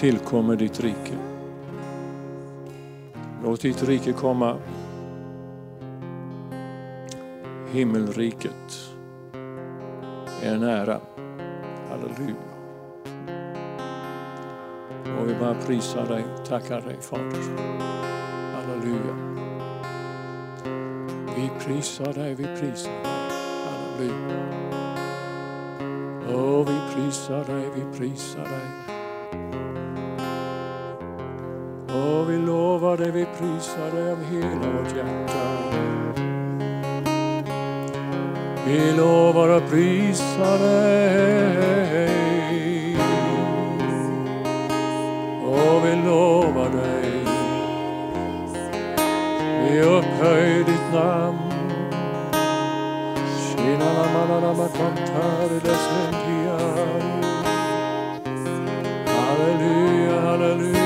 Tillkommer ditt rike. Låt ditt rike komma. Himmelriket är nära. Halleluja. Och vi bara prisar dig, tackar dig Fader. Halleluja. Vi prisar dig, vi prisar dig. Halleluja. Åh, vi prisar dig, vi prisar dig. Vi lovar dig, vi prisar dig av hela vårt hjärta. Vi lovar och prisar dig. Och vi lovar dig. Vi upphöjer ditt namn. Halleluja, halleluja.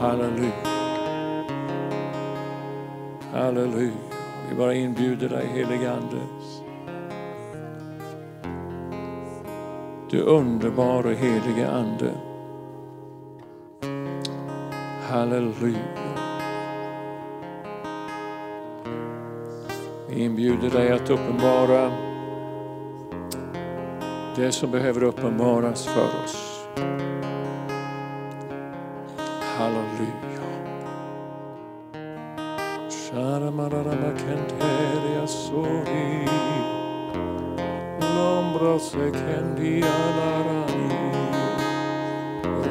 Halleluja. Halleluja. Vi bara inbjuder dig helige Ande. Du underbara helige Ande. Halleluja. Vi inbjuder dig att uppenbara det som behöver uppenbaras för oss. mararama kenteria suri Lombro se kendia narani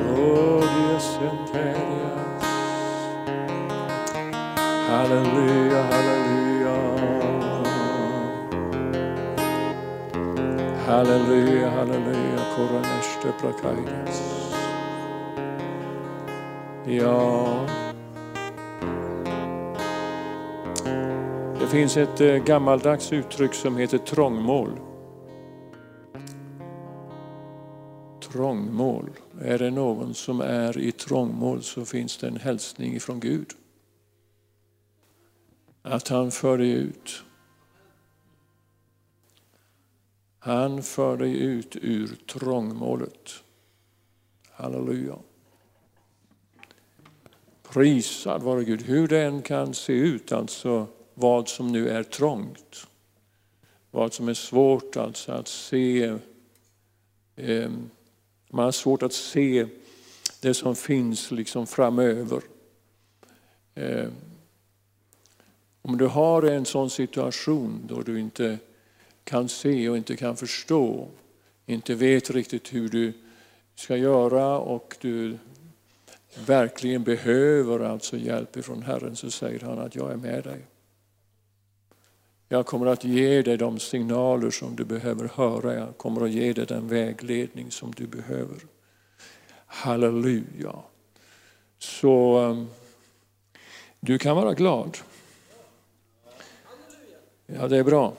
Rodia senteria Hallelujah, hallelujah. Hallelujah, hallelujah. Koraneshte prakaidas. Yeah finns ett eh, gammaldags uttryck som heter trångmål. Trångmål. Är det någon som är i trångmål så finns det en hälsning från Gud. Att han för dig ut. Han för dig ut ur trångmålet. Halleluja. Prisad vare Gud. Hur det än kan se ut, alltså vad som nu är trångt. Vad som är svårt alltså att se. Ehm, man har svårt att se det som finns liksom framöver. Ehm, om du har en sån situation då du inte kan se och inte kan förstå, inte vet riktigt hur du ska göra och du verkligen behöver alltså hjälp ifrån Herren så säger han att jag är med dig. Jag kommer att ge dig de signaler som du behöver höra. Jag kommer att ge dig den vägledning som du behöver. Halleluja. Så ehm, du kan vara glad. Ja, det är bra.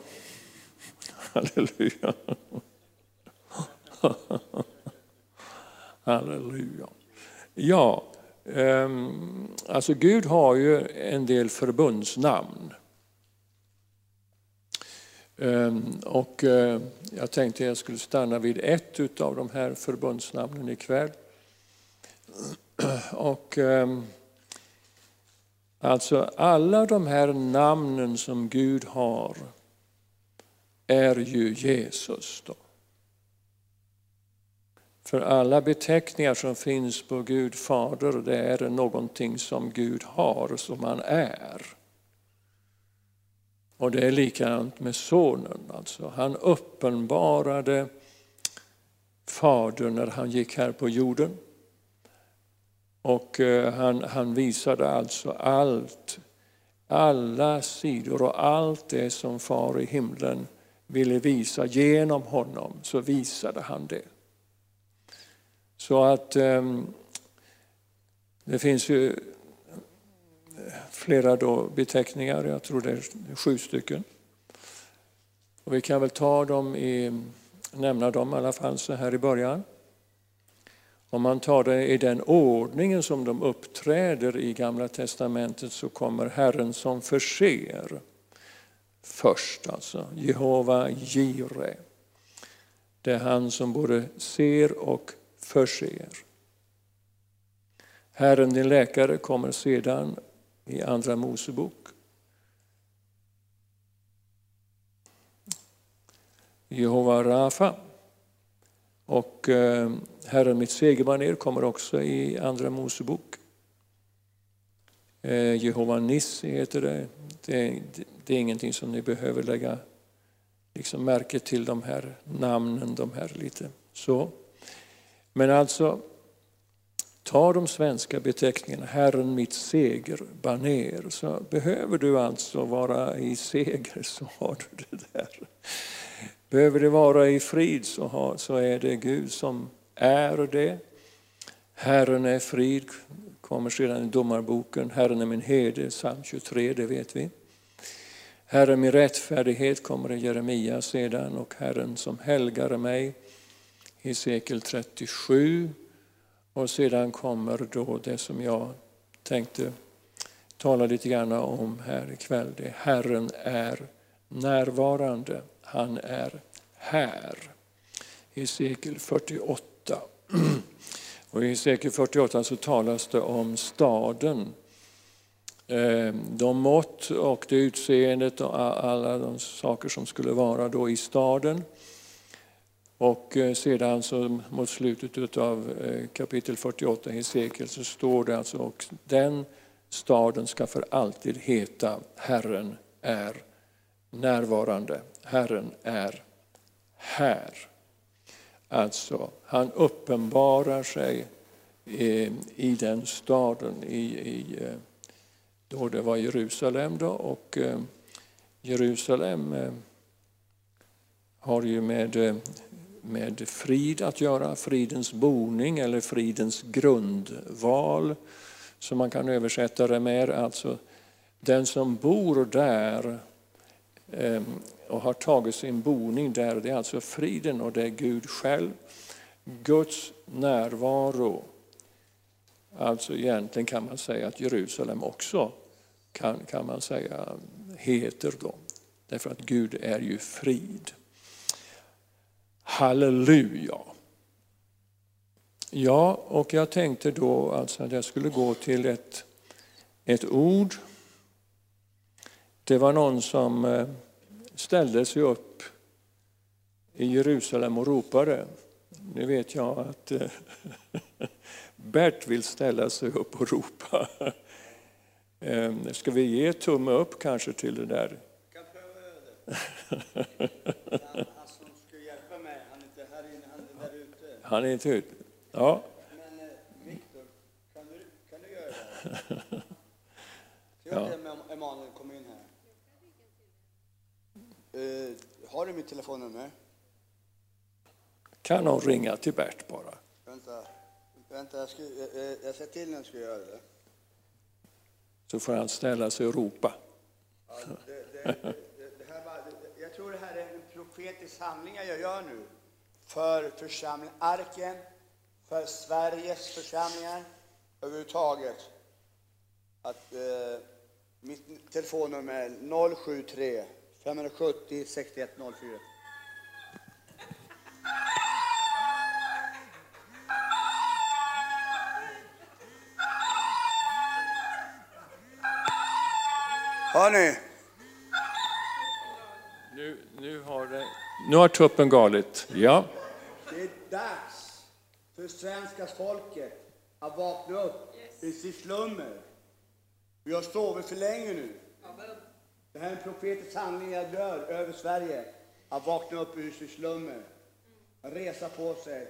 Halleluja. Halleluja. Ja, ehm, alltså Gud har ju en del förbundsnamn. Ehm, och eh, jag tänkte jag skulle stanna vid ett av de här förbundsnamnen ikväll. Och ehm, alltså alla de här namnen som Gud har är ju Jesus. Då. För alla beteckningar som finns på Gud Fader, det är någonting som Gud har, som han är. Och det är likadant med Sonen. Alltså, han uppenbarade Fadern när han gick här på jorden. Och eh, han, han visade alltså allt, alla sidor och allt det som far i himlen ville visa genom honom, så visade han det. Så att um, det finns ju flera då beteckningar, jag tror det är sju stycken. Och vi kan väl ta dem i, nämna dem i alla fall så här i början. Om man tar det i den ordningen som de uppträder i Gamla Testamentet så kommer Herren som förser först, alltså Jehova Jire. Det är han som både ser och förser. Herren din läkare kommer sedan i Andra Mosebok. Jehova Rafa. Och eh, Herren mitt segerbaner kommer också i Andra Mosebok. Eh, Jehova Nissi heter det. det. Det är ingenting som ni behöver lägga liksom märke till de här namnen, de här lite så. Men alltså, ta de svenska beteckningarna, Herren mitt segerbaner, så behöver du alltså vara i seger så har du det där. Behöver det vara i frid så, har, så är det Gud som är det. Herren är frid, kommer sedan i domarboken. Herren är min herde, psalm 23, det vet vi. Herren min rättfärdighet kommer i Jeremia sedan och Herren som helgar mig i sekel 37. Och sedan kommer då det som jag tänkte tala lite grann om här ikväll. Det Herren är närvarande. Han är här. I sekel 48. Och I sekel 48 så talas det om staden. Eh, de mått och det utseendet och alla de saker som skulle vara då i staden. Och eh, sedan så mot slutet av eh, kapitel 48 i Hesekiel så står det alltså och den staden ska för alltid heta Herren är närvarande. Herren är här. Alltså, han uppenbarar sig eh, i den staden, i, i, då det var Jerusalem. Då, och Jerusalem har ju med, med frid att göra, fridens boning eller fridens grundval, som man kan översätta det med. Alltså, den som bor där ehm, och har tagit sin boning där. Det är alltså friden och det är Gud själv. Guds närvaro. Alltså egentligen kan man säga att Jerusalem också kan, kan man säga heter då. Därför att Gud är ju frid. Halleluja! Ja, och jag tänkte då alltså att jag skulle gå till ett, ett ord det var någon som eh, ställde sig upp i Jerusalem och ropade. Nu vet jag att eh, Bert vill ställa sig upp och ropa. Ehm, ska vi ge tumme upp kanske till det där? kan pröva det. Han som ska hjälpa mig, han är inte här inne, han är där ute. Han är inte ute? Ja. Men Viktor, kan du, kan du göra det? Gör det med Emanuel, kom in här. Uh, har du mitt telefonnummer? Kan någon ringa till Bert bara? Vänta, vänta jag, ska, jag, jag säger till när jag ska göra det. Så får han ställa sig och ropa. Ja, det, det, det, det här var, jag tror det här är en profetisk handling jag gör nu. För församlingen, arken, för Sveriges församlingar överhuvudtaget. Att, eh, mitt telefonnummer är 073 570 6104. Hör ni? Nu, nu, har det, nu har tuppen galet. Ja. Det dags för svenska folket att vakna upp i sitt slummer. Vi har sovit för länge nu. Det här är en profetisk handling jag gör över Sverige. Att vakna upp ur sitt slummer. Att resa på sig.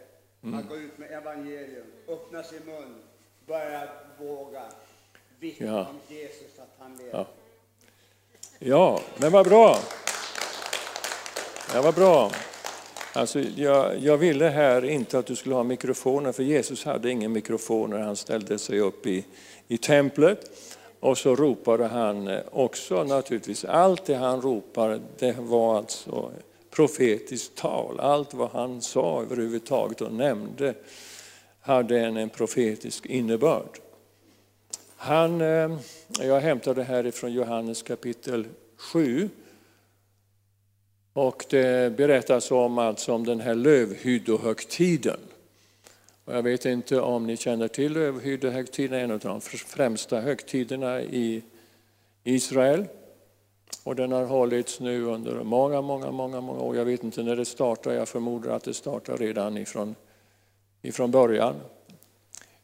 Att gå ut med evangelium. Öppna sin mun. Börja våga vittna Ja. om Jesus, att han lever. Ja. Ja, men vad bra. Ja, vad bra. Alltså, jag, jag ville här inte att du skulle ha mikrofoner, för Jesus hade ingen mikrofon när han ställde sig upp i, i templet. Och så ropade han eh, också naturligtvis, allt det han ropade det var alltså profetiskt tal. Allt vad han sa överhuvudtaget och nämnde hade en, en profetisk innebörd. Han, eh, jag hämtade härifrån Johannes kapitel 7. Och det berättas om, alltså om den här lövhyddohögtiden. Och jag vet inte om ni känner till lövhyddohögtiden, en av de främsta högtiderna i Israel. Och den har hållits nu under många, många, många, många år. Jag vet inte när det startar, jag förmodar att det startar redan ifrån, ifrån början.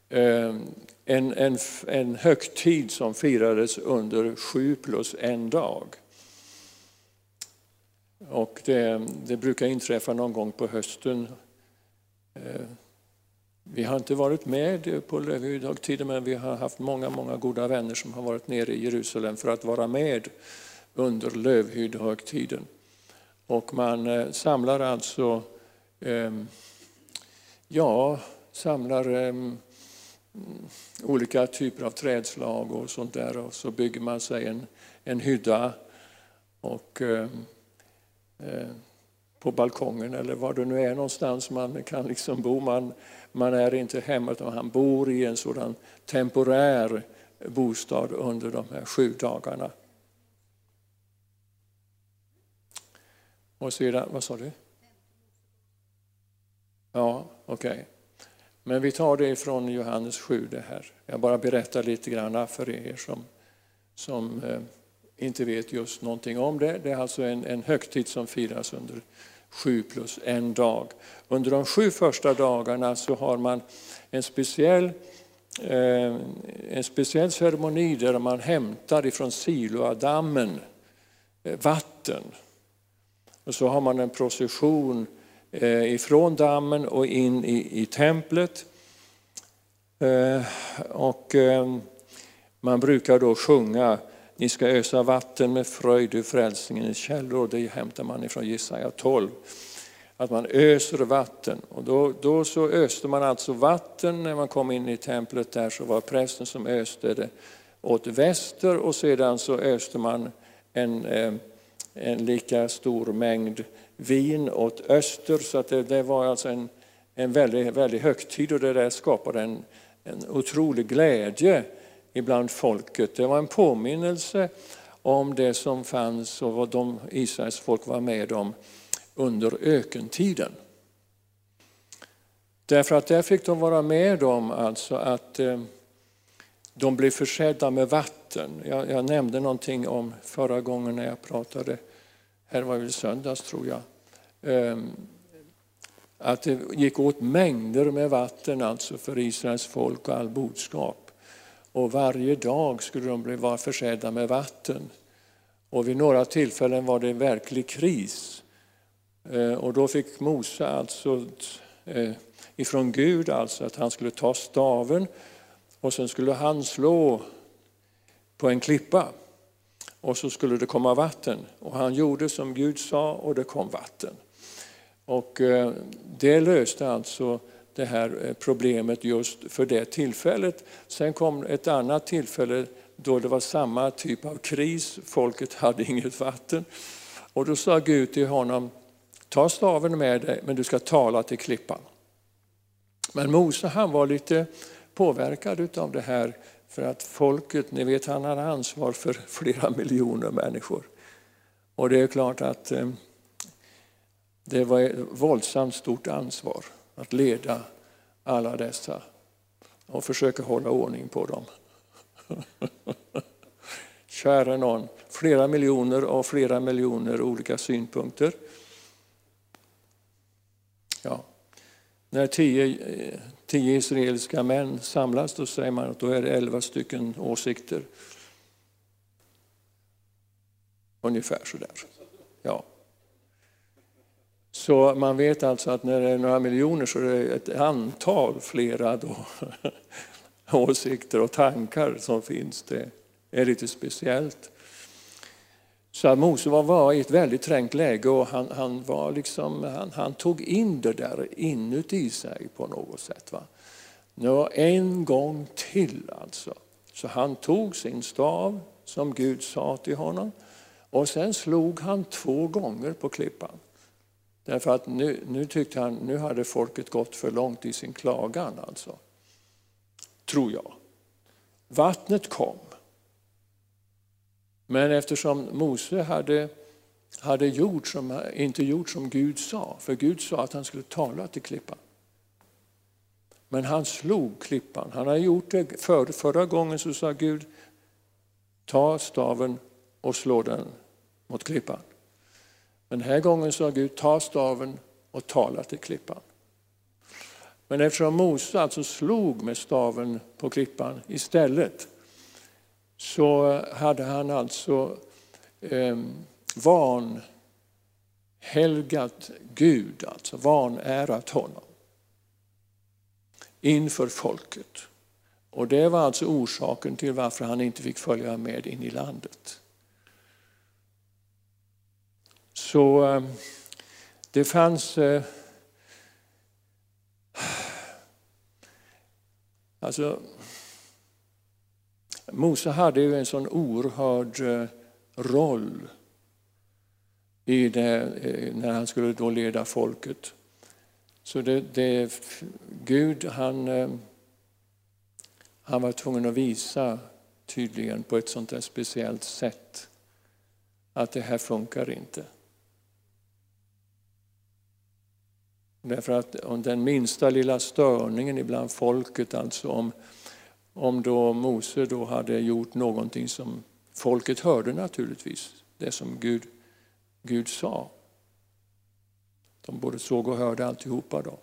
Ehm, en, en, en högtid som firades under sju plus en dag. Och det, det brukar inträffa någon gång på hösten. Eh, vi har inte varit med på Lövhydhögtiden men vi har haft många, många goda vänner som har varit nere i Jerusalem för att vara med under lövhyddohögtiden. Och man eh, samlar alltså, ehm, ja, samlar ehm, olika typer av trädslag och sånt där och så bygger man sig en, en hydda och ehm, Eh, på balkongen eller var det nu är någonstans man kan liksom bo. Man, man är inte hemma utan han bor i en sådan temporär bostad under de här sju dagarna. Och sedan, vad sa du? Ja, okej. Okay. Men vi tar det från Johannes 7 det här. Jag bara berättar lite grann för er som, som eh, inte vet just någonting om det. Det är alltså en, en högtid som firas under sju plus en dag. Under de sju första dagarna så har man en speciell, eh, en speciell ceremoni där man hämtar ifrån Siloadammen eh, vatten och så har man en procession eh, ifrån dammen och in i, i templet. Och man brukar då sjunga ni ska ösa vatten med fröjd ur frälsningens källor. Det hämtar man ifrån Jesaja 12. Att man öser vatten. Och då, då så öste man alltså vatten när man kom in i templet. Där så var prästen som öste det åt väster och sedan så öste man en eh, en lika stor mängd vin åt öster. Så att det, det var alltså en, en väldig, väldig högtid och det där skapade en, en otrolig glädje ibland folket. Det var en påminnelse om det som fanns och vad de Israels folk var med om under ökentiden. Därför att där fick de vara med om alltså att eh, de blev försedda med vatten. Jag, jag, nämnde någonting om förra gången när jag pratade, här var det söndags tror jag, ehm, att det gick åt mängder med vatten alltså för Israels folk och all boskap. Och varje dag skulle de vara försedda med vatten. Och vid några tillfällen var det verklig kris. Eh, och då fick Mose alltså eh, ifrån Gud alltså att han skulle ta staven och sen skulle han slå på en klippa och så skulle det komma vatten. Och han gjorde som Gud sa och det kom vatten. Och eh, det löste alltså det här eh, problemet just för det tillfället. Sen kom ett annat tillfälle då det var samma typ av kris, folket hade inget vatten. Och då sa Gud till honom, ta staven med dig men du ska tala till klippan. Men Mose han var lite påverkad av det här för att folket, ni vet han hade ansvar för flera miljoner människor. Och det är klart att eh, det var ett våldsamt stort ansvar att leda alla dessa och försöka hålla ordning på dem. Kära någon, flera miljoner och flera miljoner olika synpunkter. Ja. När tio, tio israeliska män samlas då säger man att då är det elva stycken åsikter. Ungefär sådär. Så man vet alltså att när det är några miljoner så är det ett antal flera då, åsikter och tankar som finns. Det är lite speciellt. Så att Mose var i ett väldigt trängt läge och han, han, var liksom, han, han, tog in det där inuti sig på något sätt. Va? Nu, en gång till alltså. Så han tog sin stav som Gud sa till honom och sen slog han två gånger på klippan. Därför att nu, nu tyckte han nu hade folket gått för långt i sin klagan. Alltså. Tror jag. Vattnet kom. Men eftersom Mose hade, hade gjort som, inte gjort som Gud sa, för Gud sa att han skulle tala till klippan. Men han slog klippan. Han har gjort det för, förra gången så sa Gud, ta staven och slå den mot klippan. Men den här gången sa Gud, ta staven och tala till klippan. Men eftersom Mose alltså slog med staven på klippan istället så hade han alltså eh, vanhelgat Gud, alltså vanärat honom inför folket. Och det var alltså orsaken till varför han inte fick följa med in i landet. Så eh, det fanns eh, Alltså, Mose hade ju en sån oerhörd eh, roll i det, när han skulle då leda folket. Så det, det, Gud han, han var tvungen att visa tydligen på ett sånt där speciellt sätt att det här funkar inte. Därför att om den minsta lilla störningen ibland folket, alltså om, om då Mose då hade gjort någonting som folket hörde naturligtvis, det som Gud, Gud sa. De både såg och hörde alltihopa då.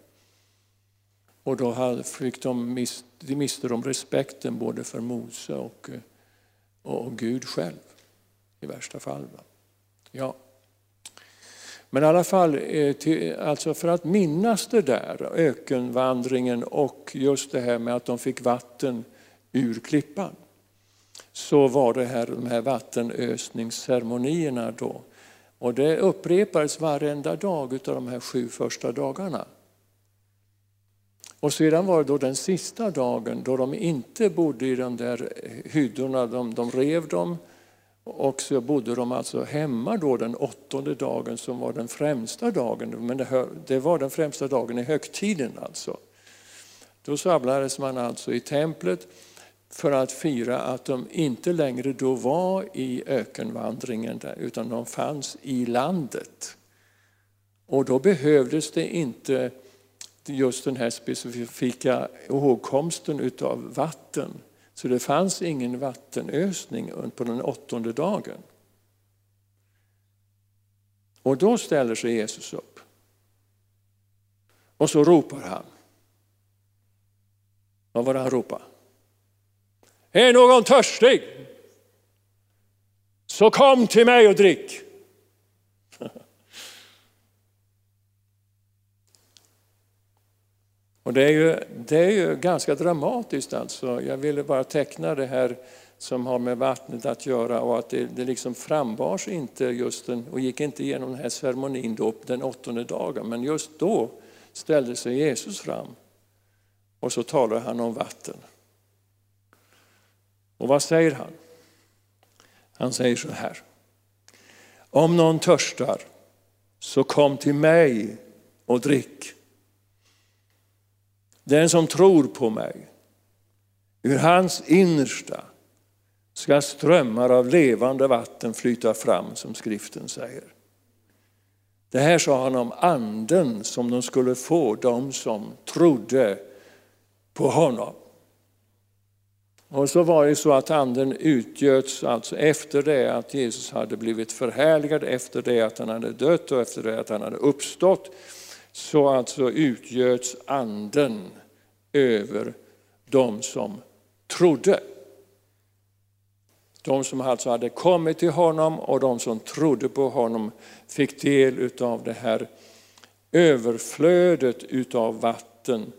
Och då fick de, mist, de miste de respekten både för Mose och, och, Gud själv i värsta fall. Ja. Men i alla fall, eh, alltså för att minnas det där, ökenvandringen och just det här med att de fick vatten ur klippan, så var det här, de här vattenösningsceremonierna då. Och det upprepades varenda dag av de här sju första dagarna. Och sedan var det då den sista dagen då de inte bodde i de där hyddorna, de, de rev dem och så bodde de alltså hemma då den åttonde dagen som var den främsta dagen. Men det, var den främsta dagen i högtiden alltså. Då samlades man alltså i templet för att fira att de inte längre då var i ökenvandringen där, utan de fanns i landet. Och då behövdes det inte just den här specifika ihågkomsten utav vatten så det fanns ingen vattenösning på den åttonde dagen. Och då ställer sig Jesus upp. Och så ropar han. Vad var det han ropade? Är någon törstig? Så kom till mig och drick. Och det är, ju, det är ju ganska dramatiskt alltså. Jag ville bara teckna det här som har med vattnet att göra och att det, det liksom frambars inte just den, och gick inte igenom den här ceremonin då den åttonde dagen. Men just då ställde sig Jesus fram och så talar han om vatten. Och vad säger han? Han säger så här. Om någon törstar så kom till mig och drick. Den som tror på mig, ur hans innersta ska strömmar av levande vatten flyta fram, som skriften säger. Det här sa han om anden som de skulle få, de som trodde på honom. Och så var det så att anden utgöts alltså efter det att Jesus hade blivit förhärligad, efter det att han hade dött och efter det att han hade uppstått så alltså utgöts anden över de som trodde. De som alltså hade kommit till honom och de som trodde på honom fick del av det här överflödet utav vatten,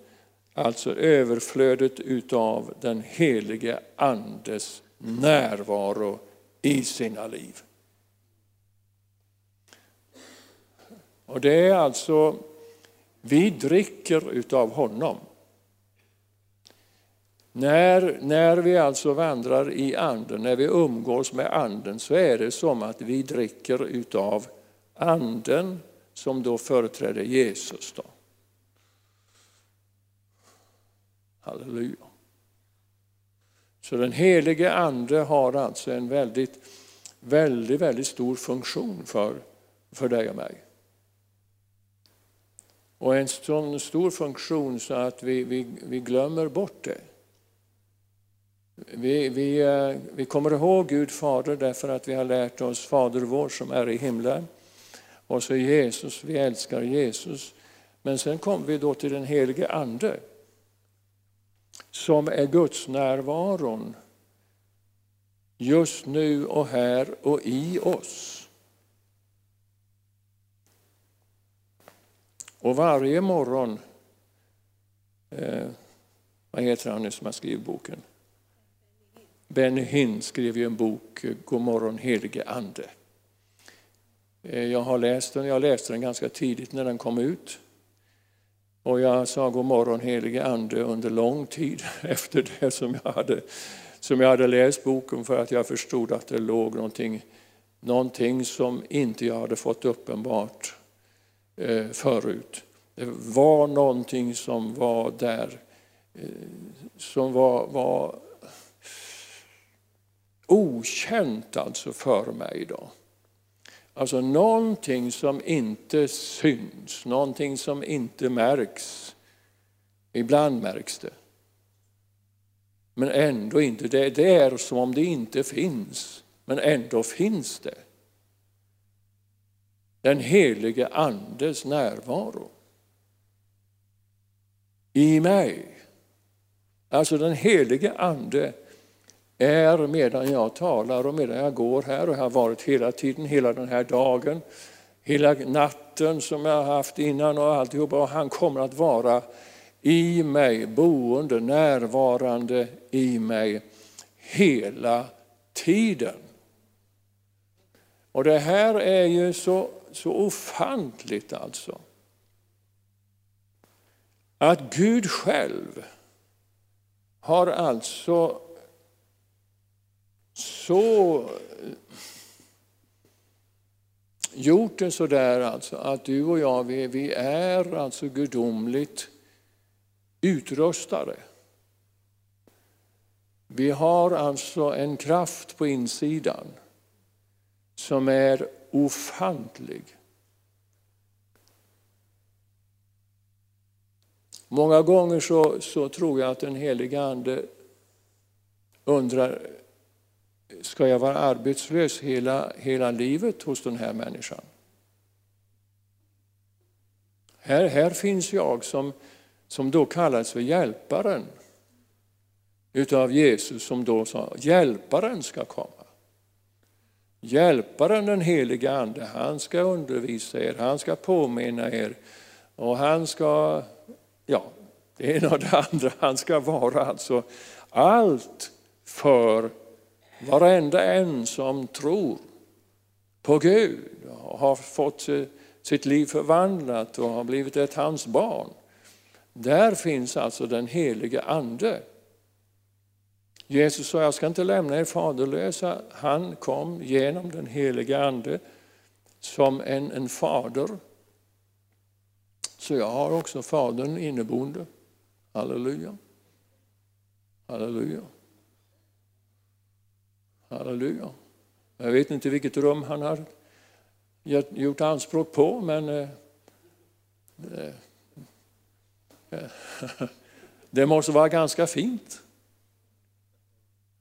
alltså överflödet utav den helige Andes närvaro i sina liv. Och det är alltså vi dricker utav honom. När, när vi alltså vandrar i anden, när vi umgås med anden så är det som att vi dricker utav anden som då företräder Jesus. Då. Halleluja. Så den helige ande har alltså en väldigt, väldigt, väldigt stor funktion för, för dig och mig. Och en sån stor funktion så att vi, vi, vi glömmer bort det. Vi, vi, eh, vi kommer ihåg Gud Fader därför att vi har lärt oss Fader vår som är i himlen. Och så Jesus, vi älskar Jesus. Men sen kommer vi då till den helige Ande som är Guds närvaron just nu och här och i oss. Och varje morgon, eh, vad heter han nu som har skrivit boken? Benny Hinn skrev ju en bok, God morgon helige ande. Eh, jag har läst den, jag läste den ganska tidigt när den kom ut. Och jag sa God morgon helige ande under lång tid efter det som jag hade, som jag hade läst boken för att jag förstod att det låg någonting, någonting som inte jag hade fått uppenbart Eh, förut. Det var någonting som var där, eh, som var, var okänt alltså för mig. Då. Alltså någonting som inte syns, någonting som inte märks. Ibland märks det. Men ändå inte. Det, det är som om det inte finns, men ändå finns det. Den helige Andes närvaro. I mig. Alltså den helige Ande är medan jag talar och medan jag går här och har varit hela tiden, hela den här dagen, hela natten som jag har haft innan och alltihopa. Och han kommer att vara i mig, boende, närvarande i mig hela tiden. Och det här är ju så, så ofantligt alltså. Att Gud själv har alltså så gjort det så där alltså att du och jag, vi, vi är alltså gudomligt utrustade. Vi har alltså en kraft på insidan som är ofantlig. Många gånger så, så tror jag att den heliga Ande undrar Ska jag vara arbetslös hela, hela livet hos den här människan? Här, här finns jag som, som då kallas för hjälparen utav Jesus som då sa hjälparen ska komma. Hjälparen den helige Ande, han ska undervisa er, han ska påminna er och han ska, ja, det ena och det andra, han ska vara alltså allt för Varenda en som tror på Gud och har fått sitt liv förvandlat och har blivit ett hans barn. Där finns alltså den helige Ande. Jesus sa, jag ska inte lämna er faderlösa. Han kom genom den helige Ande som en, en fader. Så jag har också Fadern inneboende. Halleluja. Halleluja. Halleluja. Jag vet inte vilket rum han har gjort anspråk på, men eh, eh, det måste vara ganska fint.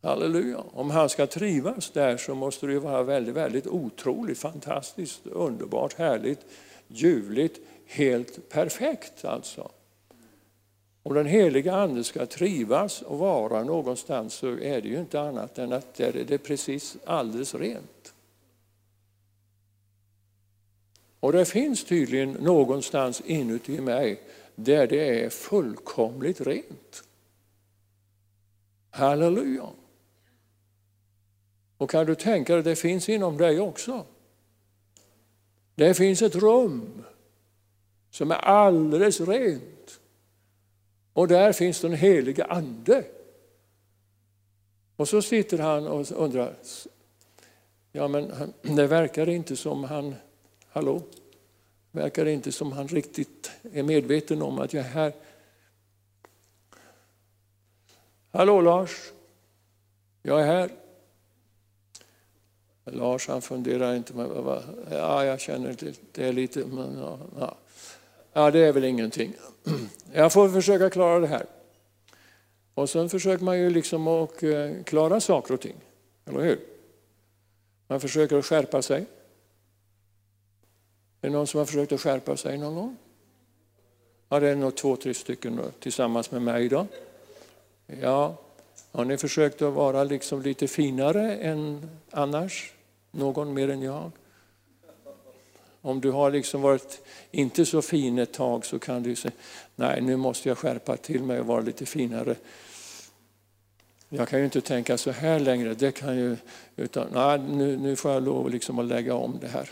Halleluja. Om han ska trivas där så måste det vara väldigt, väldigt otroligt, fantastiskt, underbart, härligt, ljuvligt, helt perfekt alltså. Om den heliga Ande ska trivas och vara någonstans så är det ju inte annat än att där är det precis alldeles rent. Och det finns tydligen någonstans inuti mig där det är fullkomligt rent. Halleluja! Och kan du tänka dig, det finns inom dig också. Det finns ett rum som är alldeles rent. Och där finns den helige Ande. Och så sitter han och undrar, ja men det verkar inte som han, hallå, verkar inte som han riktigt är medveten om att jag är här. Hallå Lars, jag är här. Lars han funderar inte, med, ja jag känner det är lite, men ja, ja. ja det är väl ingenting. Jag får försöka klara det här. Och sen försöker man ju liksom att eh, klara saker och ting, eller hur? Man försöker att skärpa sig. Är det någon som har försökt att skärpa sig någon gång? Ja, det är nog två, tre stycken tillsammans med mig idag. Ja, har ni försökt att vara liksom lite finare än annars? Någon mer än jag? Om du har liksom varit inte så fin ett tag så kan du säga, nej nu måste jag skärpa till mig och vara lite finare. Jag kan ju inte tänka så här längre, det kan ju, utan nej, nu, nu får jag lov liksom att lägga om det här.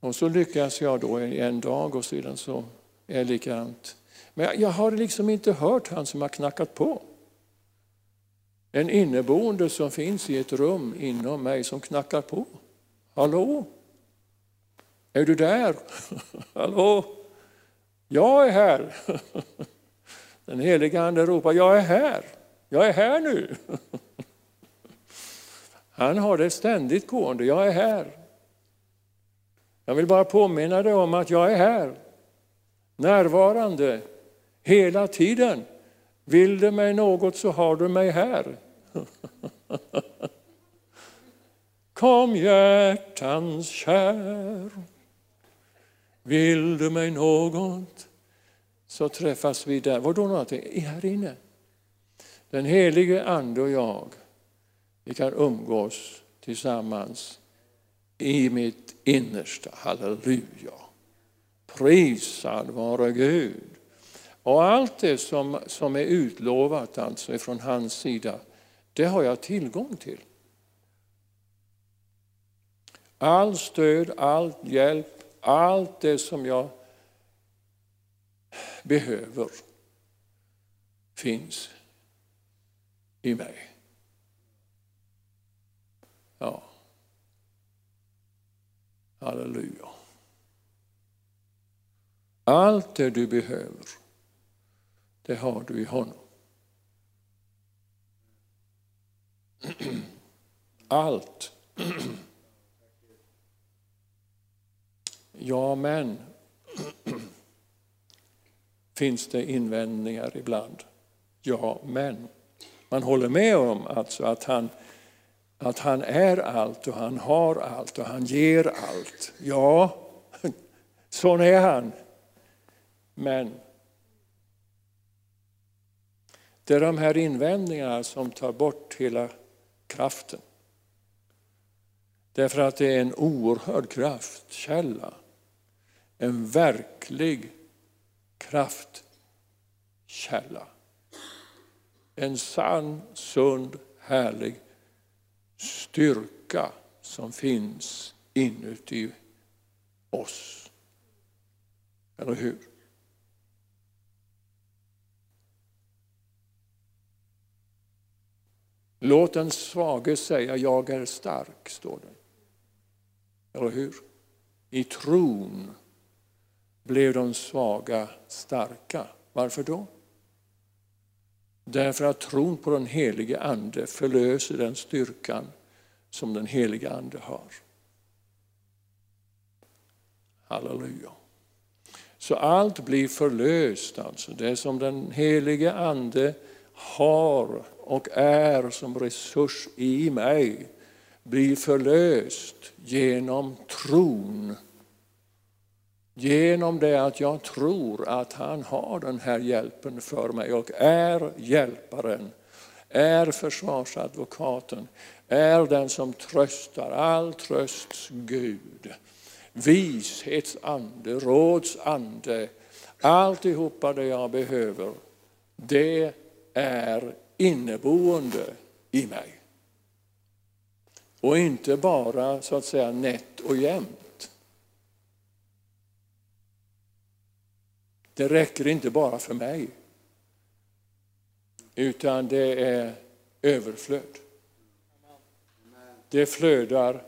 Och så lyckas jag då en dag och sedan så är det likadant. Men jag har liksom inte hört han som har knackat på. En inneboende som finns i ett rum inom mig som knackar på. Hallå? Är du där? Hallå? Jag är här. Den heliga Ande ropar, jag är här. Jag är här nu. Han har det ständigt gående, jag är här. Jag vill bara påminna dig om att jag är här, närvarande, hela tiden. Vill du mig något så har du mig här. Kom hjärtans kär. Vill du mig något så träffas vi där. Var då någonting? Här inne. Den helige Ande och jag, vi kan umgås tillsammans i mitt innersta. Halleluja! Prisad vare Gud! Och allt det som, som är utlovat alltså ifrån hans sida, det har jag tillgång till. All stöd, all hjälp, allt det som jag behöver finns i mig. Ja. Halleluja. Allt det du behöver, det har du i honom. Allt. Ja, men finns det invändningar ibland? Ja, men. Man håller med om alltså att han, att han är allt och han har allt och han ger allt. Ja, sån är han. Men det är de här invändningarna som tar bort hela kraften. Därför att det är en oerhörd kraftkälla. En verklig kraftkälla. En sann, sund, härlig styrka som finns inuti oss. Eller hur? Låt den svage säga jag är stark, står det. Eller hur? I tron blev de svaga starka. Varför då? Därför att tron på den helige Ande förlöser den styrkan som den helige Ande har. Halleluja. Så allt blir förlöst, alltså. det som den helige Ande har och är som resurs i mig blir förlöst genom tron. Genom det att jag tror att han har den här hjälpen för mig och är hjälparen, är försvarsadvokaten, är den som tröstar, all trösts Gud. Vishetsande, rådsande, alltihopa det jag behöver, det är inneboende i mig. Och inte bara så att säga nätt och jämnt. Det räcker inte bara för mig. Utan det är överflöd. Det flödar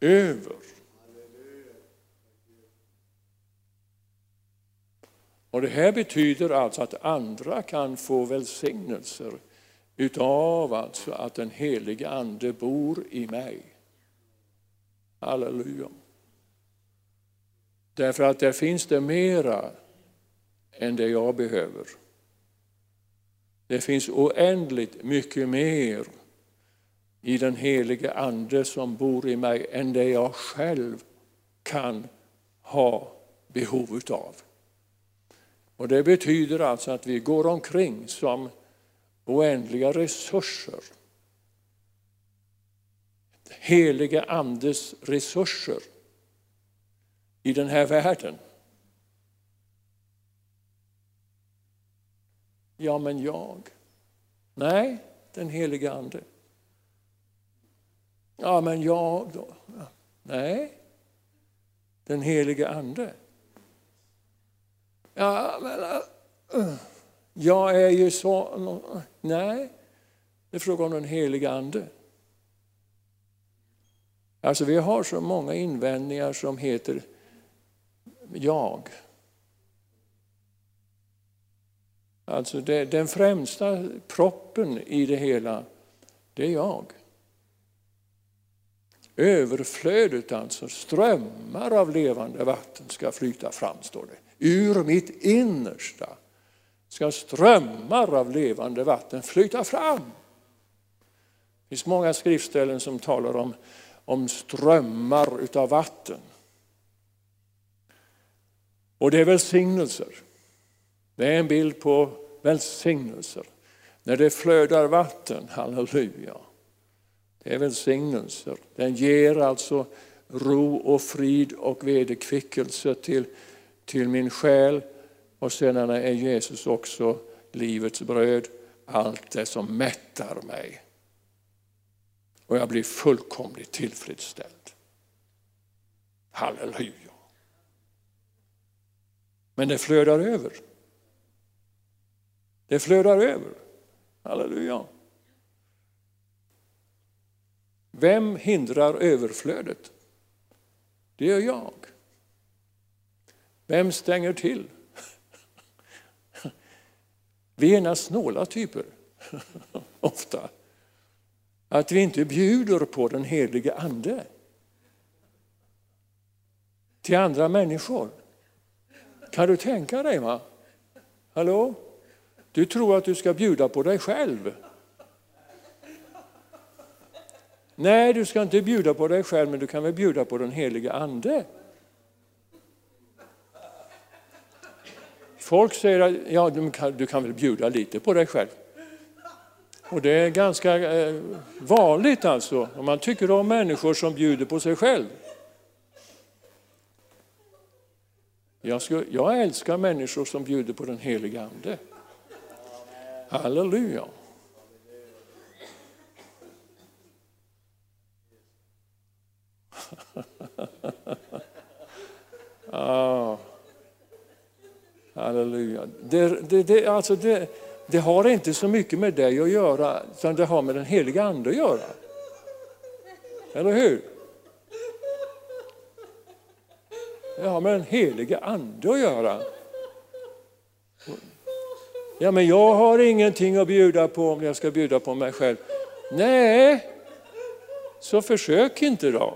över. Och det här betyder alltså att andra kan få välsignelser utav alltså att den helige Ande bor i mig. Halleluja. Därför att där finns det mera än det jag behöver. Det finns oändligt mycket mer i den helige Ande som bor i mig än det jag själv kan ha behov utav. Och det betyder alltså att vi går omkring som oändliga resurser. Helige Andes resurser i den här världen. Ja, men jag? Nej, den helige Ande. Ja, men jag då? Nej, den helige Ande. Ja, men, uh, jag är ju så... Nej, det är fråga om den helige Ande. Alltså vi har så många invändningar som heter jag. Alltså det, den främsta proppen i det hela, det är jag. Överflödet alltså, strömmar av levande vatten ska flyta fram, står det. Ur mitt innersta ska strömmar av levande vatten flyta fram. Det finns många skriftställen som talar om, om strömmar utav vatten. Och det är välsignelser. Det är en bild på välsignelser. När det flödar vatten, halleluja. Det är välsignelser. Den ger alltså ro och frid och vederkvickelse till, till min själ. Och sedan är Jesus också livets bröd, allt det som mättar mig. Och jag blir fullkomligt tillfredsställd. Halleluja. Men det flödar över. Det flödar över. Halleluja. Vem hindrar överflödet? Det gör jag. Vem stänger till? Vi är ena snåla typer, ofta. Att vi inte bjuder på den helige Ande till andra människor. Kan du tänka dig? va? Hallå? Du tror att du ska bjuda på dig själv. Nej, du ska inte bjuda på dig själv, men du kan väl bjuda på den helige Ande. Folk säger att ja, du, kan, du kan väl bjuda lite på dig själv. Och det är ganska eh, vanligt alltså, om man tycker om människor som bjuder på sig själv. Jag, ska, jag älskar människor som bjuder på den heliga Ande. Halleluja. ah. Halleluja. Det, det, alltså det, det har inte så mycket med dig att göra, utan det har med den heliga Ande att göra. Eller hur? Det har med den heliga Ande att göra. Ja, men jag har ingenting att bjuda på om jag ska bjuda på mig själv. Nej, så försök inte då.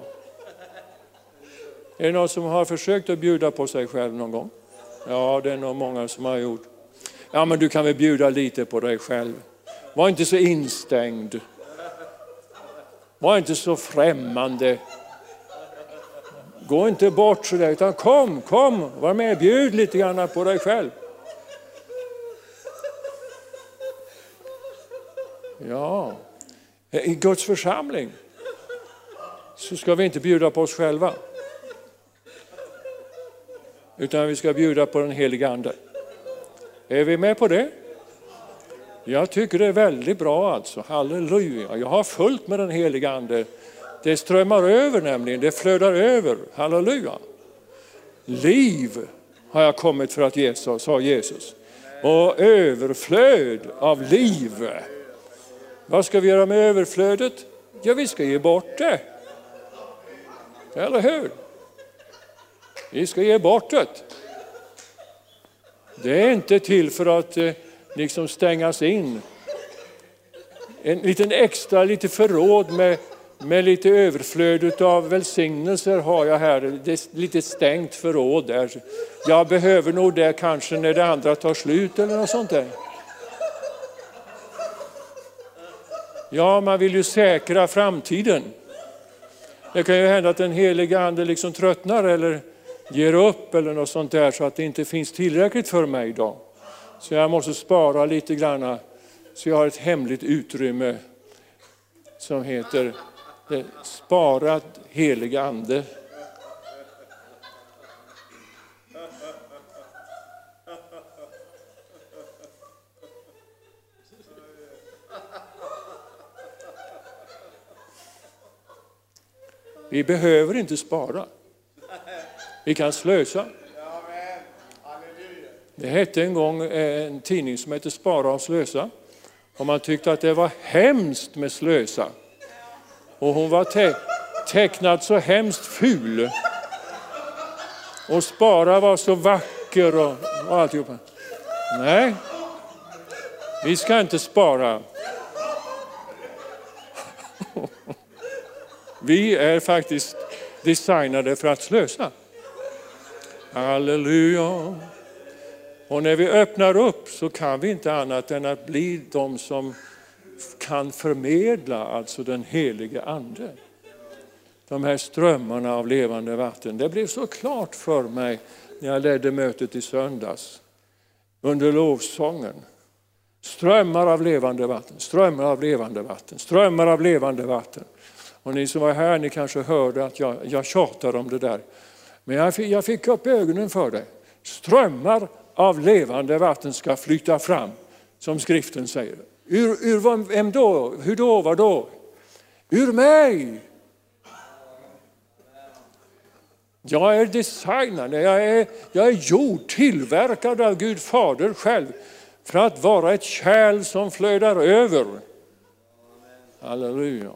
Är det någon som har försökt att bjuda på sig själv någon gång? Ja, det är nog många som har gjort. Ja, men du kan väl bjuda lite på dig själv. Var inte så instängd. Var inte så främmande. Gå inte bort så där, utan kom, kom, var med, bjud lite grann på dig själv. Ja, i Guds församling så ska vi inte bjuda på oss själva. Utan vi ska bjuda på den heliga Ande. Är vi med på det? Jag tycker det är väldigt bra alltså. Halleluja. Jag har fullt med den heliga Ande. Det strömmar över nämligen, det flödar över. Halleluja. Liv har jag kommit för att ge, sa Jesus. Och överflöd av liv. Vad ska vi göra med överflödet? Ja, vi ska ge bort det. Eller hur? Vi ska ge bort det. Det är inte till för att eh, liksom stängas in. En liten extra, lite förråd med, med lite överflöd av välsignelser har jag här. Det är lite stängt förråd där. Jag behöver nog det kanske när det andra tar slut eller något sånt där. Ja, man vill ju säkra framtiden. Det kan ju hända att den heliga ande liksom tröttnar eller ger upp eller något sånt där så att det inte finns tillräckligt för mig idag. Så jag måste spara lite grann så jag har ett hemligt utrymme som heter eh, Sparad helig ande. Vi behöver inte spara. Vi kan slösa. Det hette en gång eh, en tidning som hette Spara och slösa. Och man tyckte att det var hemskt med slösa. Och hon var te tecknad så hemskt ful. Och Spara var så vacker och, och alltihopa. Nej, vi ska inte spara. Vi är faktiskt designade för att slösa. Halleluja. Och när vi öppnar upp så kan vi inte annat än att bli de som kan förmedla alltså den helige Ande. De här strömmarna av levande vatten. Det blev så klart för mig när jag ledde mötet i söndags under lovsången. Strömmar av levande vatten, strömmar av levande vatten, strömmar av levande vatten. Och ni som var här, ni kanske hörde att jag, jag tjatar om det där. Men jag fick, jag fick upp ögonen för det. Strömmar av levande vatten ska flyta fram, som skriften säger. Ur, ur vem då? Hur då? Var då? Ur mig! Jag är designad, jag är, jag är gjord, tillverkad av Gud Fader själv för att vara ett kärl som flödar över. Halleluja.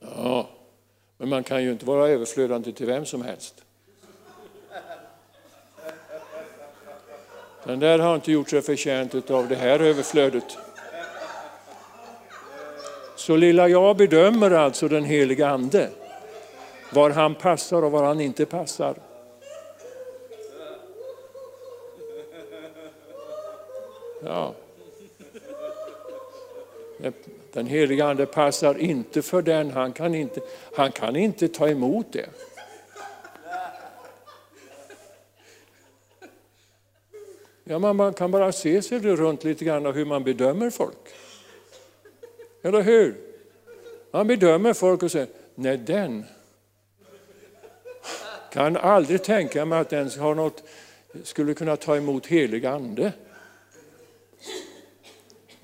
Ja, men man kan ju inte vara överflödande till vem som helst. Den där har inte gjort sig förtjänt av det här överflödet. Så lilla jag bedömer alltså den heliga Ande, var han passar och var han inte passar. Ja. Den heliga Ande passar inte för den, han kan inte, han kan inte ta emot det. Ja, man, man kan bara se sig runt lite grann hur man bedömer folk. Eller hur? Man bedömer folk och säger, nej den kan aldrig tänka mig att den har något, skulle kunna ta emot helig ande.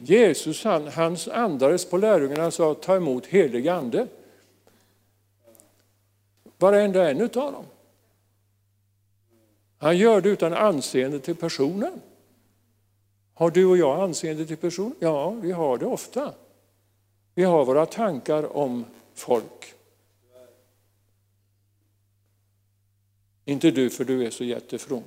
Jesus han, han andades på lärjungarna och sa ta emot helig ande. Varenda en av dem. Han gör det utan anseende till personen. Har du och jag anseende till personen? Ja, vi har det ofta. Vi har våra tankar om folk. Inte du, för du är så jättefrom.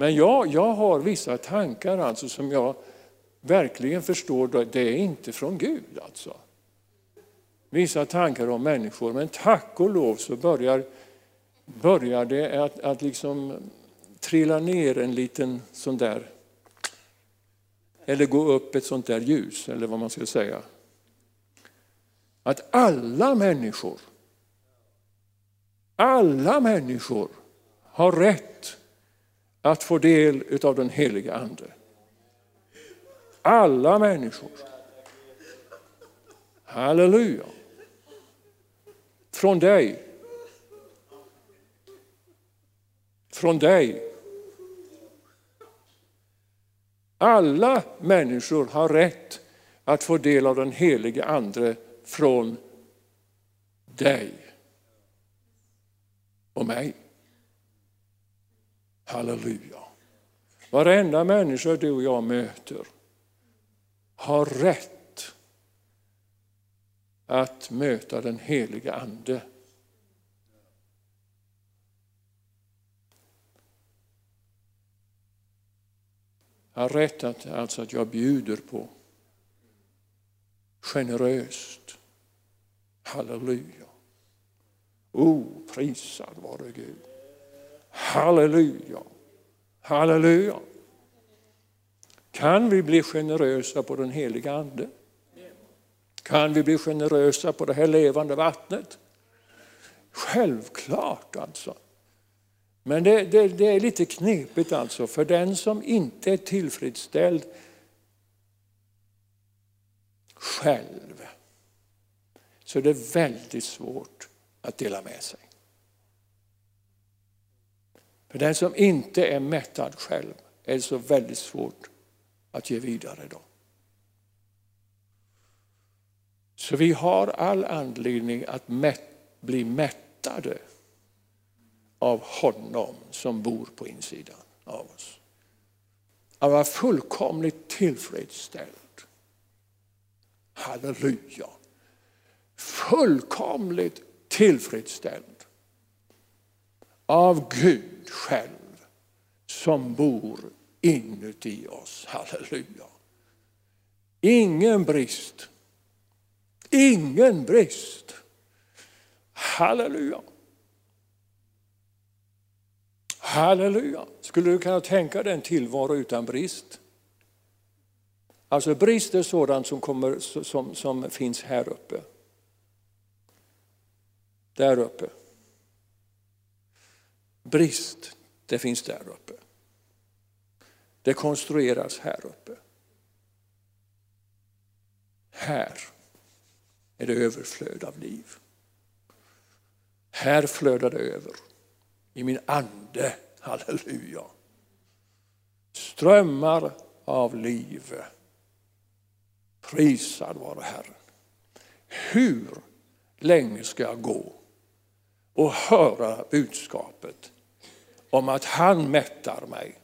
Men jag, jag har vissa tankar alltså som jag verkligen förstår, det är inte från Gud. alltså vissa tankar om människor. Men tack och lov så börjar, börjar det att, att liksom trilla ner en liten sån där, eller gå upp ett sånt där ljus, eller vad man ska säga. Att alla människor, alla människor har rätt att få del av den heliga Ande. Alla människor. Halleluja från dig. Från dig. Alla människor har rätt att få del av den helige Ande från dig och mig. Halleluja. Varenda människa du och jag möter har rätt att möta den heliga Ande. har rätt att, alltså att jag bjuder på. Generöst. Halleluja. O, oh, prisad vare Gud. Halleluja. Halleluja. Kan vi bli generösa på den heliga Ande? Kan vi bli generösa på det här levande vattnet? Självklart alltså. Men det, det, det, är lite knepigt alltså, för den som inte är tillfredsställd själv så det är väldigt svårt att dela med sig. För den som inte är mättad själv är det så väldigt svårt att ge vidare. Då. Så vi har all anledning att mätt, bli mättade av honom som bor på insidan av oss. Att vara fullkomligt tillfredsställd. Halleluja! Fullkomligt tillfredsställd av Gud själv som bor inuti oss. Halleluja! Ingen brist. Ingen brist. Halleluja! Halleluja! Skulle du kunna tänka dig en tillvaro utan brist? Alltså brist är sådant som, kommer, som, som finns här uppe. Där uppe. Brist, det finns där uppe. Det konstrueras här uppe. Här är det överflöd av liv. Här flödar det över i min ande. Halleluja. Strömmar av liv. Prisad vare Herren. Hur länge ska jag gå och höra budskapet om att han mättar mig?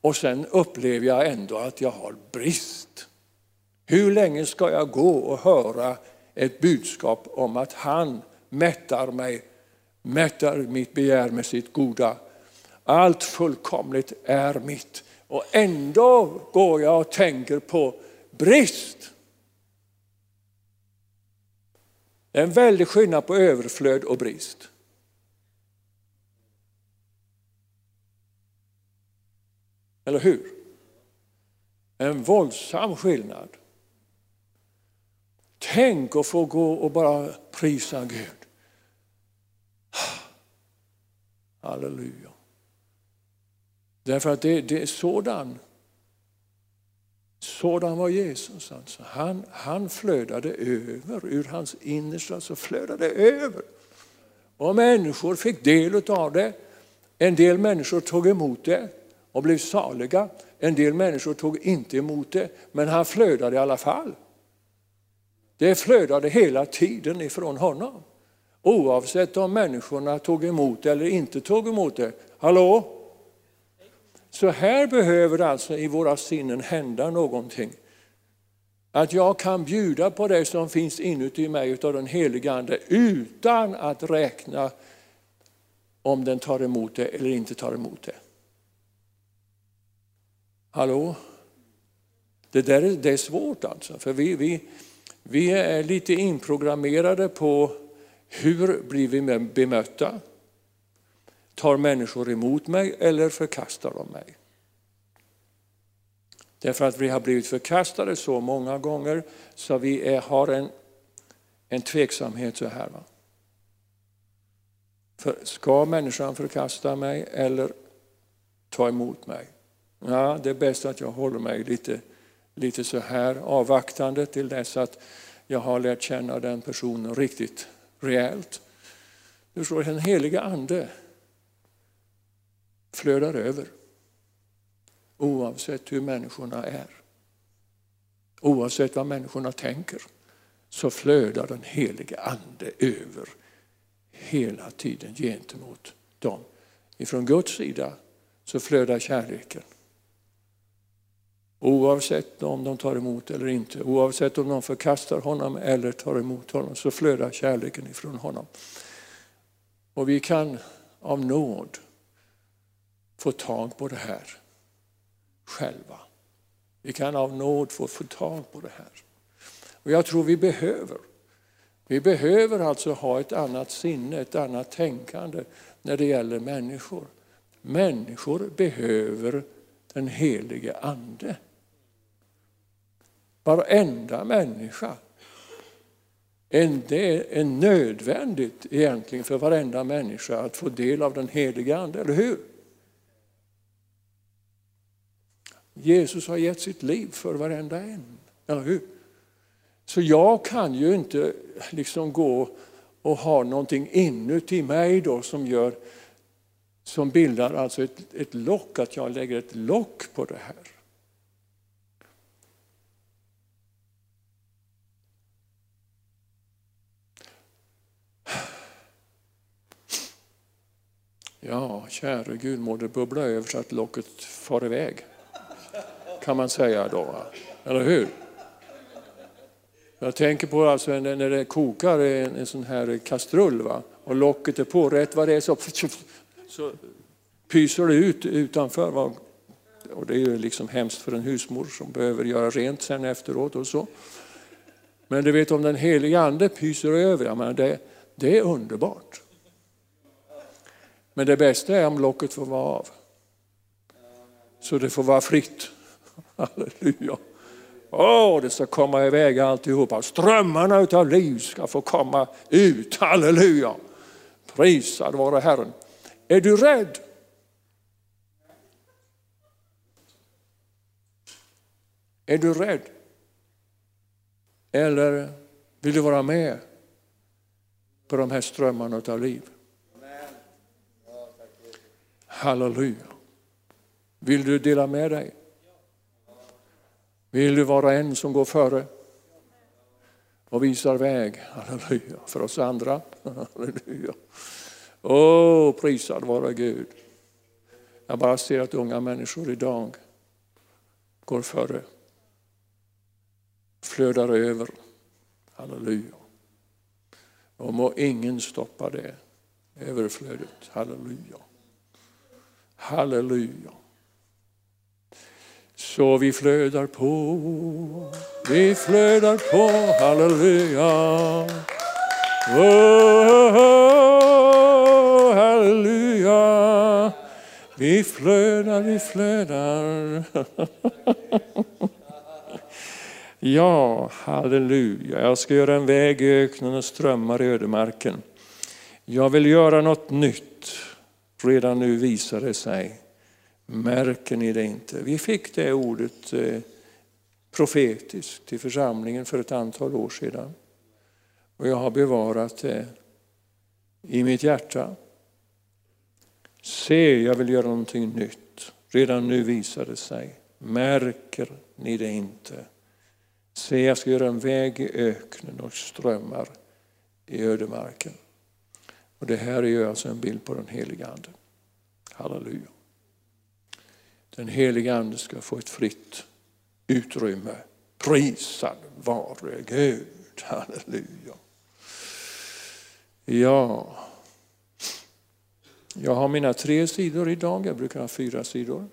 Och sen upplever jag ändå att jag har brist. Hur länge ska jag gå och höra ett budskap om att han mättar mig mättar mitt begär med sitt goda. Allt fullkomligt är mitt. Och ändå går jag och tänker på brist. Det är en väldig skillnad på överflöd och brist. Eller hur? En våldsam skillnad. Tänk att få gå och bara prisa Gud. Halleluja. Därför att det, det är sådan, sådan var Jesus. Alltså. Han, han flödade över, ur hans innersta så flödade det över. Och människor fick del av det. En del människor tog emot det och blev saliga. En del människor tog inte emot det, men han flödade i alla fall. Det flödade hela tiden ifrån honom. Oavsett om människorna tog emot det eller inte tog emot det. Hallå? Så här behöver det alltså i våra sinnen hända någonting. Att jag kan bjuda på det som finns inuti mig av den helige Ande utan att räkna om den tar emot det eller inte tar emot det. Hallå? Det där är, det är svårt alltså, för vi, vi, vi är lite inprogrammerade på hur blir vi bemötta? Tar människor emot mig eller förkastar de mig? Därför att vi har blivit förkastade så många gånger så vi är, har en, en tveksamhet så här. Va? För ska människan förkasta mig eller ta emot mig? Ja, det är bäst att jag håller mig lite, lite så här avvaktande till dess att jag har lärt känna den personen riktigt rejält. Du förstår, den heliga ande flödar över. Oavsett hur människorna är. Oavsett vad människorna tänker så flödar den heliga ande över hela tiden gentemot dem. Ifrån Guds sida så flödar kärleken. Oavsett om de tar emot eller inte, oavsett om de förkastar honom eller tar emot honom, så flödar kärleken ifrån honom. Och vi kan av nåd få tag på det här. själva. Vi kan av nåd få, få tag på det här. Och jag tror vi behöver. Vi behöver alltså ha ett annat sinne, ett annat tänkande när det gäller människor. Människor behöver den helige Ande. Varenda människa. Det är nödvändigt egentligen för varenda människa att få del av den helige Ande, eller hur? Jesus har gett sitt liv för varenda en, eller hur? Så jag kan ju inte liksom gå och ha någonting inuti mig då som gör som bildar alltså ett, ett lock, att jag lägger ett lock på det här. Ja, käre Gud, må det bubbla över så att locket far iväg. Kan man säga då, eller hur? Jag tänker på alltså när det kokar en, en sån här kastrull va? och locket är på, rätt vad det är så, så pyser det ut utanför. Va? Och det är ju liksom hemskt för en husmor som behöver göra rent sen efteråt och så. Men du vet om den heliga ande pyser över, jag menar, det, det är underbart. Men det bästa är om locket får vara av. Så det får vara fritt. Halleluja. Åh, det ska komma iväg alltihopa. Strömmarna utav liv ska få komma ut. Halleluja. Prisad vare Herren. Är du rädd? Är du rädd? Eller vill du vara med på de här strömmarna av liv? Halleluja. Vill du dela med dig? Vill du vara en som går före och visar väg, halleluja, för oss andra? Halleluja. Åh, prisad vare Gud. Jag bara ser att unga människor idag går före, flödar över. Halleluja. Och må ingen stoppa det överflödet. Halleluja. Halleluja. Så vi flödar på, vi flödar på, halleluja. Oh, oh, oh halleluja. Vi flödar, vi flödar. ja, halleluja. Jag ska göra en väg i öknen och strömmar i ödemarken. Jag vill göra något nytt. Redan nu visar det sig. Märker ni det inte? Vi fick det ordet eh, profetiskt till församlingen för ett antal år sedan. Och jag har bevarat det i mitt hjärta. Se, jag vill göra någonting nytt. Redan nu visar det sig. Märker ni det inte? Se, jag ska göra en väg i öknen och strömmar i ödemarken. Och det här är ju alltså en bild på den heliga Ande. Halleluja. Den heliga Ande ska få ett fritt utrymme. Prisad vare Gud. Halleluja. Ja, jag har mina tre sidor idag. Jag brukar ha fyra sidor.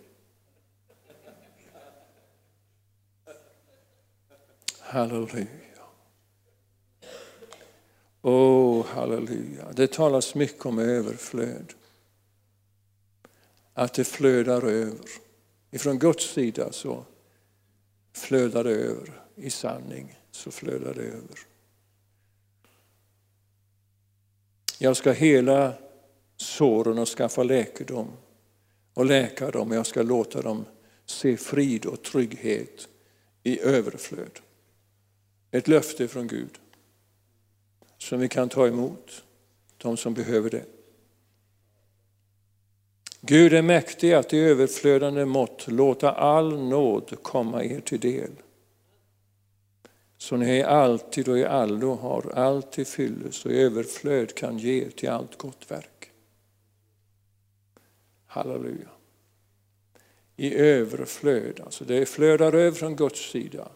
Halleluja. Oh, halleluja. Det talas mycket om överflöd. Att det flödar över. Ifrån Guds sida så flödar det över. I sanning så flödar det över. Jag ska hela såren och skaffa läkedom och läka dem. Jag ska låta dem se frid och trygghet i överflöd. Ett löfte från Gud som vi kan ta emot, de som behöver det. Gud är mäktig att i överflödande mått låta all nåd komma er till del. Så ni alltid och i allo har allt till fylles och i överflöd kan ge till allt gott verk. Halleluja. I överflöd, alltså det flödar över från Guds sida.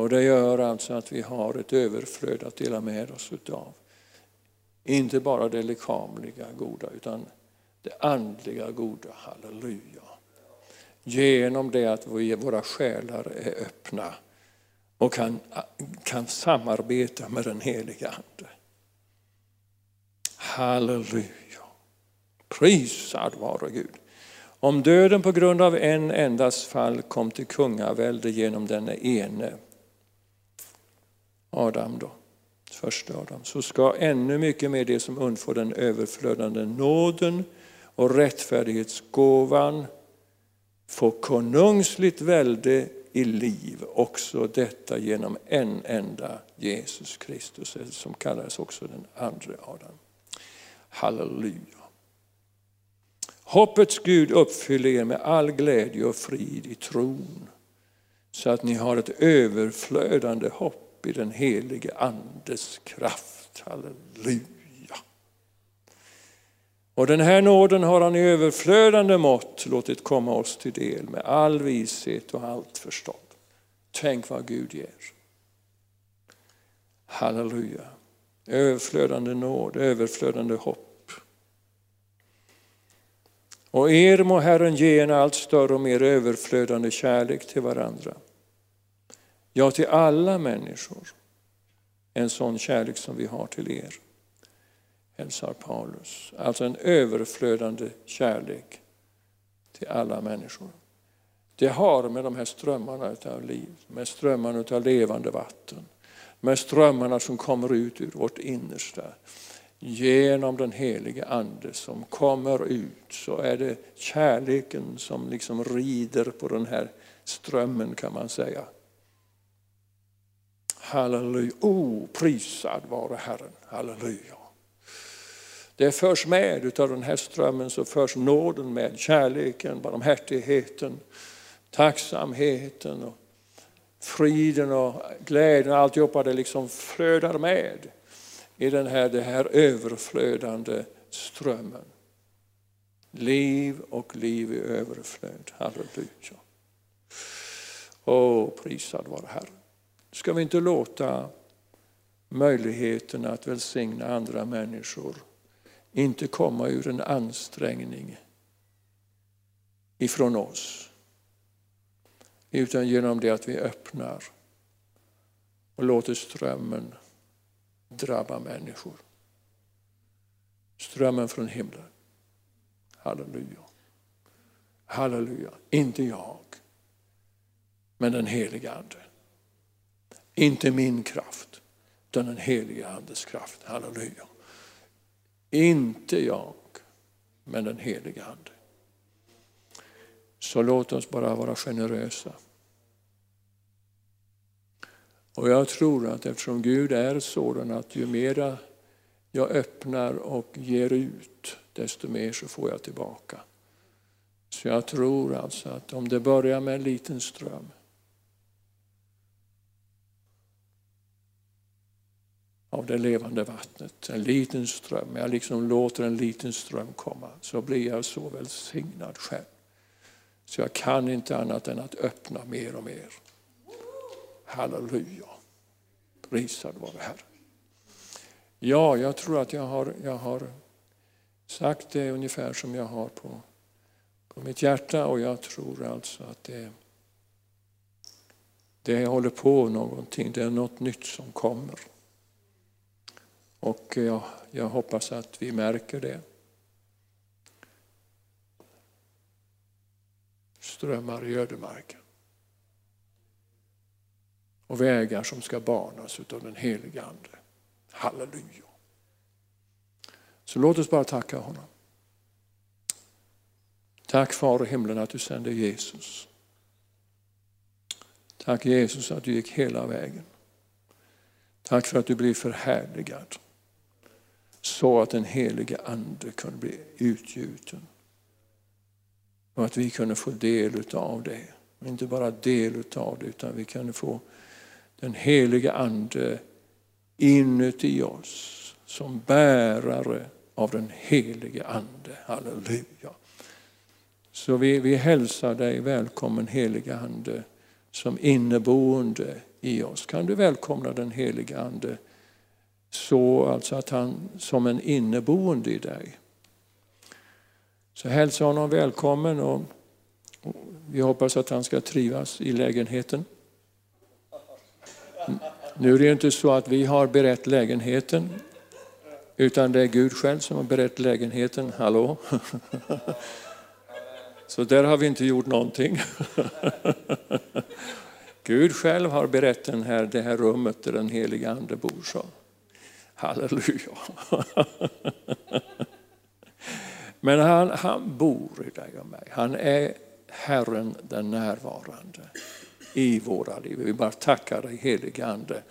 Och det gör alltså att vi har ett överflöd att dela med oss utav. Inte bara det lekamliga goda utan det andliga goda. Halleluja. genom det att vi, våra själar är öppna och kan, kan samarbeta med den heliga Ande. Halleluja. Prisad vare Gud. Om döden på grund av en endas fall kom till kungavälde genom den ene, Adam då, första Adam, så ska ännu mycket mer det som undfår den överflödande nåden och rättfärdighetsgåvan få konungsligt välde i liv, också detta genom en enda Jesus Kristus, som kallades också den andra Adam. Halleluja. Hoppets Gud uppfyller er med all glädje och frid i tron, så att ni har ett överflödande hopp i den helige Andes kraft. Halleluja. Och den här nåden har han i överflödande mått låtit komma oss till del med all vishet och allt förstånd. Tänk vad Gud ger. Halleluja. Överflödande nåd, överflödande hopp. Och er må Herren ge en allt större och mer överflödande kärlek till varandra. Ja, till alla människor. En sån kärlek som vi har till er hälsar Paulus. Alltså en överflödande kärlek till alla människor. Det har med de här strömmarna av liv, med strömmarna av levande vatten, med strömmarna som kommer ut ur vårt innersta. Genom den helige Ande som kommer ut så är det kärleken som liksom rider på den här strömmen kan man säga. Halleluja, oh prisad vare Herren, halleluja. Det förs med av den här strömmen så förs nåden med, kärleken, barmhärtigheten, tacksamheten och friden och glädjen. Alltihopa det liksom flödar med i den här, det här överflödande strömmen. Liv och liv i överflöd. Halleluja. Åh, prisad vare Herren. Ska vi inte låta möjligheten att välsigna andra människor inte komma ur en ansträngning ifrån oss. Utan genom det att vi öppnar och låter strömmen drabba människor. Strömmen från himlen. Halleluja. Halleluja. Inte jag, men den heliga Ande. Inte min kraft, utan den heliga Andes kraft. Halleluja. Inte jag, men den heliga Ande. Så låt oss bara vara generösa. Och jag tror att eftersom Gud är sådan att ju mera jag öppnar och ger ut, desto mer så får jag tillbaka. Så jag tror alltså att om det börjar med en liten ström av det levande vattnet. En liten ström. Jag liksom låter en liten ström komma. Så blir jag så välsignad själv. Så jag kan inte annat än att öppna mer och mer. Halleluja. Prisad vare Herren. Ja, jag tror att jag har, jag har sagt det ungefär som jag har på, på mitt hjärta och jag tror alltså att det, det håller på någonting. Det är något nytt som kommer. Och jag, jag hoppas att vi märker det. Strömmar i ödemarken. Och vägar som ska banas av den helige Ande. Halleluja. Så låt oss bara tacka honom. Tack Far i himlen att du sände Jesus. Tack Jesus att du gick hela vägen. Tack för att du blev förhärligad så att den helige Ande kunde bli utgjuten. Och att vi kunde få del av det. Och inte bara del av det, utan vi kunde få den helige Ande inuti oss som bärare av den helige Ande. Halleluja. Så vi, vi hälsar dig välkommen helige Ande som inneboende i oss. Kan du välkomna den helige Ande så alltså att han som en inneboende i dig. Så hälsa honom välkommen och Vi hoppas att han ska trivas i lägenheten. Mm. Nu är det inte så att vi har berett lägenheten, utan det är Gud själv som har berett lägenheten. Hallå? Så där har vi inte gjort någonting. Gud själv har berett den här, det här rummet där den heliga Ande bor. Så. Halleluja. Men han, han bor i dig och mig. Han är Herren den närvarande i våra liv. Vi bara tackar dig helige Ande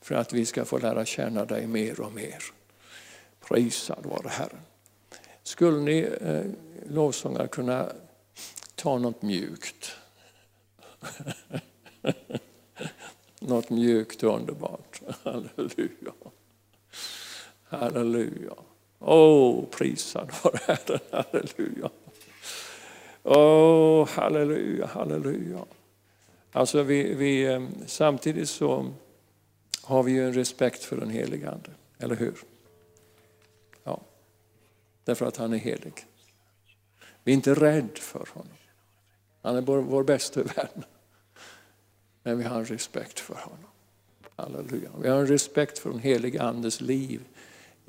för att vi ska få lära känna dig mer och mer. Prisad vare Herren. Skulle ni eh, lovsångare kunna ta något mjukt? något mjukt och underbart. Halleluja. Halleluja. Åh, oh, prisad vare Herren. Halleluja. Åh, oh, halleluja, halleluja. Alltså vi, vi, eh, samtidigt så har vi ju en respekt för den helige Ande, eller hur? Ja, därför att han är helig. Vi är inte rädda för honom. Han är vår, vår bästa vän. Men vi har en respekt för honom. Halleluja. Vi har en respekt för den helige Andes liv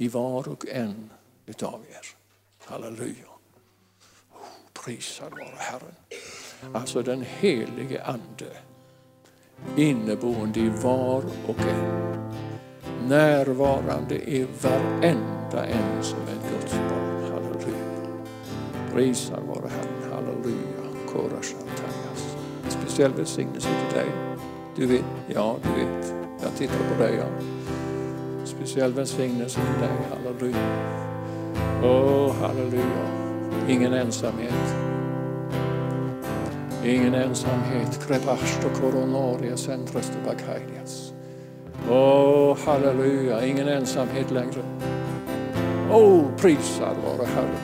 i var och en utav er. Halleluja. Oh, prisad vare Herren. Alltså den helige Ande inneboende i var och en. Närvarande i varenda en som är ett Guds barn. Halleluja. Prisad vare Herren. Halleluja. Korashantajas. Speciell välsignelse till dig. Du vet, ja du vet. Jag tittar på dig. Ja. Speciell välsignelse till dig. Halleluja. Åh, oh, halleluja. Ingen ensamhet. Ingen ensamhet. Krepasto koronaria centraste bakaidias. Åh, oh, halleluja. Ingen ensamhet längre. Åh, oh, prisad vare Herren.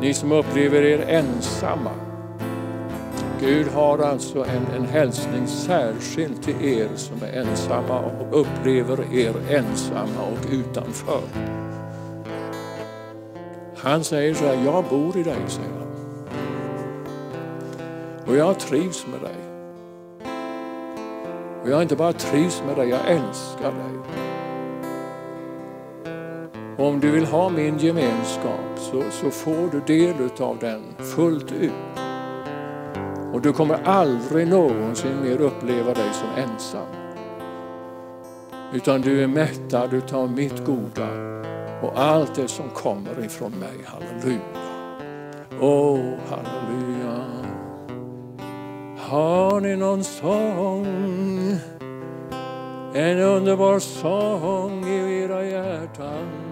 Ni som upplever er ensamma. Gud har alltså en, en hälsning särskilt till er som är ensamma och upplever er ensamma och utanför. Han säger så här, jag bor i dig, säger han. Och jag trivs med dig. Och jag inte bara trivs med dig, jag älskar dig. Och om du vill ha min gemenskap så, så får du del av den fullt ut. Och du kommer aldrig någonsin mer uppleva dig som ensam. Utan du är mättad utav mitt goda och allt det som kommer ifrån mig. Halleluja. Åh, oh, halleluja. Har ni någon sång? En underbar sång i era hjärtan.